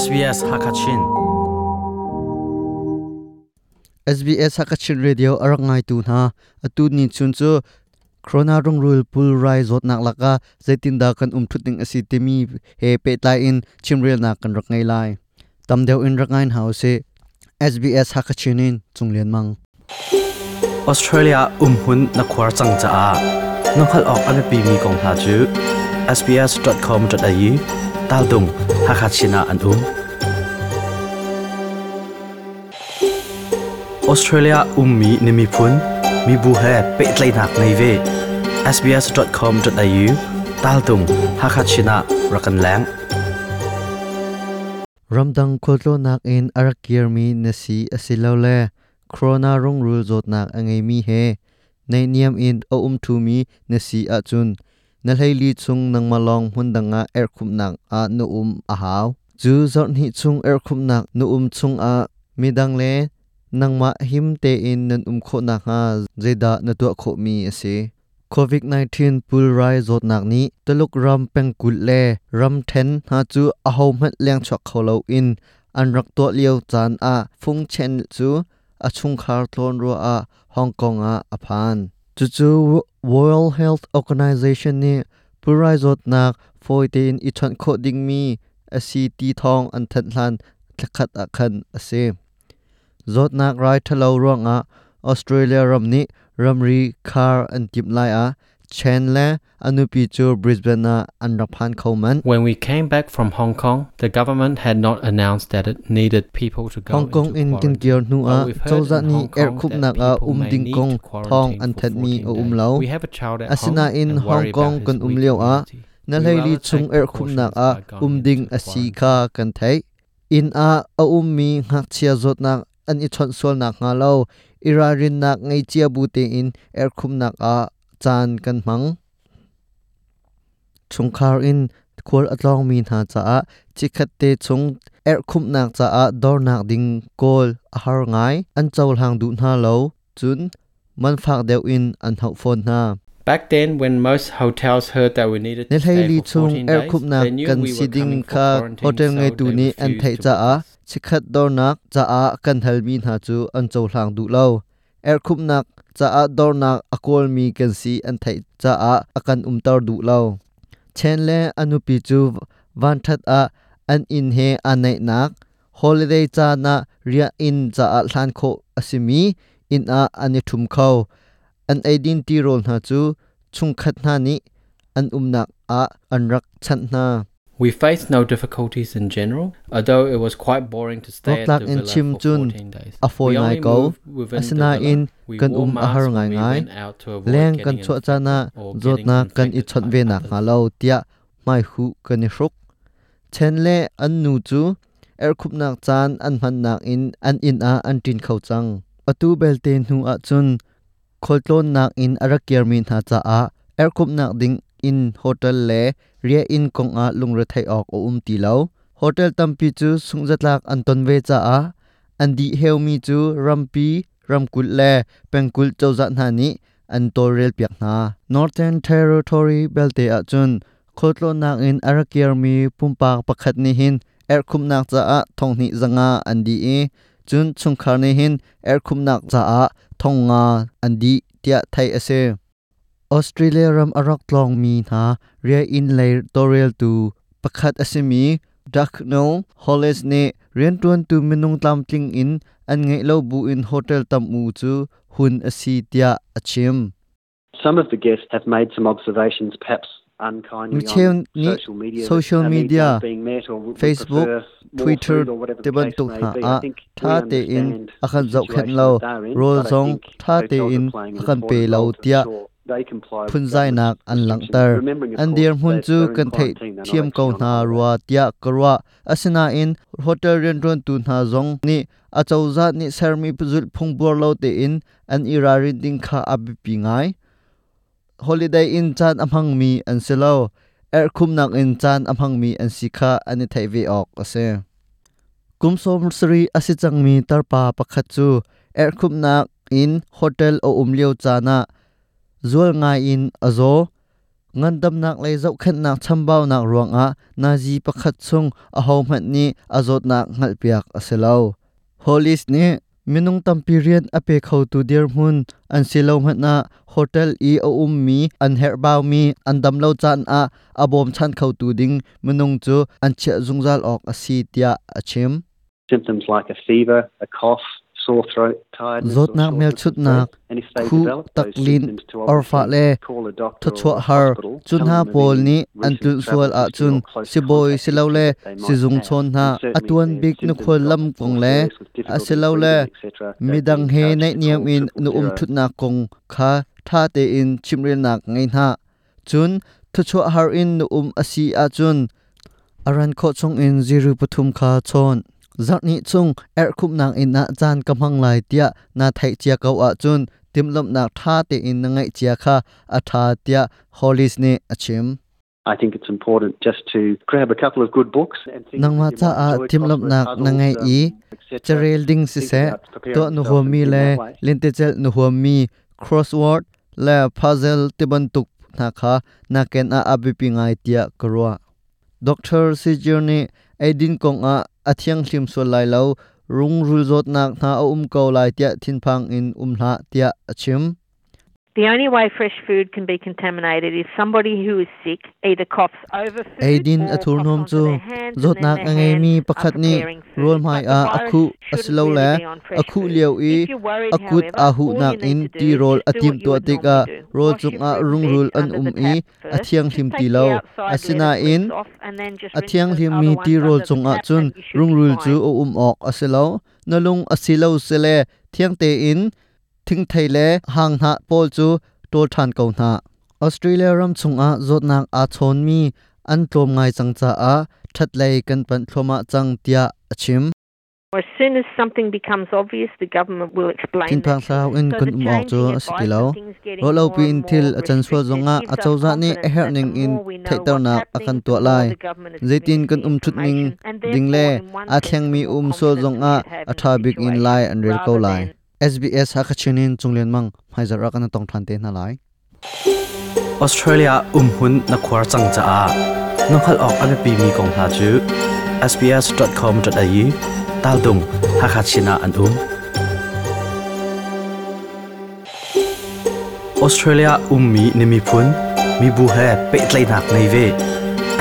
SBS Hakachin SBS Hakachin Radio arangai tu na atu ni chun chu corona rong rule pul rai zot nak laka zaitin da kan um thuting asi temi he pe tai in chimrel na kan rak ngai lai tam deu in rak ngain house SBS Hakachin in chunglen mang Australia um hun na khwar chang cha a nokhal ok ame pi mi kong ha chu sbs.com.au tal dung sina an um Australia ummi nimi phun. Mi bu he pe tlai nak nei ve sbs.com.au tal tung sina rakan lang. Ramdang kholto nak in arakir mi nasi asilo le. Corona rong rule zot nak angai mi he. Nei niam in o um thu mi nasi achun na leili chung nang malong hundanga er khum nak a nu um a haw chu zot ni chung er khum nak nu um chung a midang le nangma him te in nan um kho na ha zeda na tu kho mi ase covid 19 pul rai zot nak ni taluk ram peng kul le ram then ha chu a ho mat leng chok kholo in an rak to liao chan a phung chen chu a chung khar tlon ro a hong kong a aphan chu chu world health organization ni pul rai zot nak 14 i chan kho ding mi asi ti thong an that hlan thakhat a khan ase zot nak rai thalo rong a australia ram ni ramri khar an tip lai a chen le anupi chu brisbane na an raphan khoman When we came back from Hong Kong, the government had not announced that it needed people to go hong kong in kin kier nu a in ni er Kong khup nak a um ding kong thong an that 14 o um lo We have a child at asina in hong kong kan um leo a na leili rather chung er khum nak a um ding a si quarantine. kha kan thai in a a um mi ngak chia zot nak an i chon sol nak nga lo irarin nak ngai chia bu te in er khum nak a chan kan mang. Chung khar in khwal atlong mi na cha a chikhat te chung er khum nak cha a dor nak ding kol a har ngai an chawl hang du na lo chun man phak deu in an hau phone na. Back then, when most hotels heard that we needed ne to stay for chung 14 er days, they knew we were siding coming for hotel ngai so tu ni an to cha a chikhat dor nak cha a kan hal mi na chu an chaw hlang du lo. Er khup nak cha a dor nak akol mi kan si an thai cha a akan um tar du lo chen le anupi chu van that a an in he anai nak holiday cha na ria in cha a hlan kho asimi in a ani thum kho an identity role na chu chung khat na ni an umnak a an rak chan na We faced no difficulties in general, although it was quite boring to stay at the villa Chim Chun, 14 days. a foi We ngai only ko, asina in We kan um a masks har when ngai we ngai. leng kan chua cha na getting na kan i by ve na others. nga lo tia mai hu kan i hruk chen le an nu chu er khup nak chan an man nak in an in a an tin khau chang atu belte nu a chun kholtlon nak in arakiar min ha cha a er khup nak ding in hotel le ria in kong a lungra thai ok o um ti lo hotel tampi chu sungjatlak an ton ve cha a an di heu mi chu rampi ramkul le pengkul chawza na ni an torel piak na northern territory belte a chun khotlo nak in arakiar mi pumpak pakhat ni hin er khum nak cha a thong ni zanga an di e chun chungkhar ni hin er khum nak cha a thong nga an di tia thai ase ออสเตรเลียรัมอรักลองมีนาเรียอินเลยตอเรียลตูประคัดอสมีดักโนฮอลเลสเนเรียนตัวนตูมินุงตามจิงอินอันไงเล่าบูอินโฮเทลตัมอูจูหุนอสีตยาอชิม Some of the guests have made some observations perhaps unkindly on social media, social media Facebook Twitter เตบันตุกหาอาท่าเตอินอาคันจอกเข็นเราโรซองท่าเตอินอาคันเปเราเตีย phun zai nak an lang restrictions. tar. Remembering, of an dir hun chu kan thei thiam ko na ruwa tia karwa asina in hotel ren ron tu na zong ni. A chauza ni sermi puzul phung bor lo te in. An irari ding kha abi pi ngai. Holiday in chan amhang mi an selo er khum nak in chan amhang mi an sikha ani thai ve ok ase kumsom sri asi changmi tarpa pakhat chu. Er khum nak in hotel o umleo chana zual ngai in azo ngan dam nak lei zau khat nak chambau nak ruang a nazi pakhat chung a ho mat ni azot nak ngal piak aselo holis ni minung tampi rian ape khau tu dir mun an silo hotel i o um mi an her mi an dam lo chan a abom chan khau tu ding minung chu an che zungzal ok tia achim Symptoms like a fever, a cough, sore throat, tiredness, Zot or nak mel shortness chut of nak, breath. And if they khu develop tak those lin symptoms to or fa obviously le call a doctor to or chua a har hospital, chun tell ha them of pol ni an recent tul travel sual a chun or close si boy contact si lo le history that they si might zung have. chon na atuan big nu khol lam kong le a difficulty si lo le midang he to niam in nu um 000. thut na kong kha tha te in chimril nak ngai na chun thu chua har in nu um asi a chun aran kho chung in ziru pathum kha chon zat ni chung er khup nang in na chan kamhang lai tia na thai chia kau a chun timlam nak tha te in na ngai chia kha a tha tia holis ni achim I think it's important just to grab a couple of good books and things nang ma cha a crossword nak na ngai puzzles, i. charel ding si Think se to nu ho mi le that way. linte chel nu ho mi crossword le puzzle te ban tuk na kha na ken a abipi ngai tia karwa doctor si journey aidin kong a athiang hlim so lai lo rung rul zot nak na a um ko lai tia thin phang in um hla tia achim The only way fresh food can be contaminated is somebody who is sick either coughs over food Aidin athur nom chu zot nak ange mi pakhat ni rol mai a akhu aslo la akhu leo i akut a hu nak in ti rol atim tu atika rol chung a rung rul an um i athiang him ti lo asina in athiang him mi ti rol chung a chun rung rul chu o um ok aselo nalung asilo sele thiang te in um the i tap first. athiang Just hlim take ti the lo outside asina lettuce in leaves off and then just rinse athiang the hlim other mi ones ti rol under the chung a tap chun and you should rung be rul fine. chu o um ok asilo nalung asilo sele thiang te in thing thaile hang na pol chu tol than ko na australia ram chung a zot nak a chon mi an tlom ngai changcha a that lei kan pan thloma chang tia achim As soon as something becomes obvious, the government will explain tin phang sao in kun the um ok chu changing asiti advice lo and things getting ro lo more pi and in thil more achan so restricted zonga gives a us chau za ni a SBS ฮักชินินจุงเลียนมังไฮจารักันตองทันเตนอะไรออสเตรเลียอุ้มหุ่นนักควาจังจ้าน้องขัดออกอันเป็นปีมีกองพาจู sbs.com.au ตาดุงฮักชินาอันอุ้มออสเตรเลียอุ้มมีนิมิพุนมีบูเฮเปิดไลนักในเว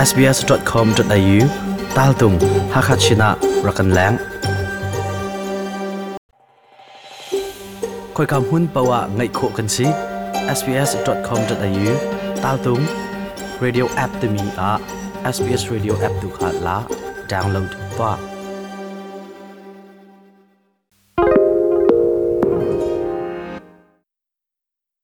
sbs.com.au ตาดุงฮักชินารักันแรง khoi kam hun pawa ngai kho kan si sbs.com.au taltung radio app te mi a sbs radio app tu kha la download pa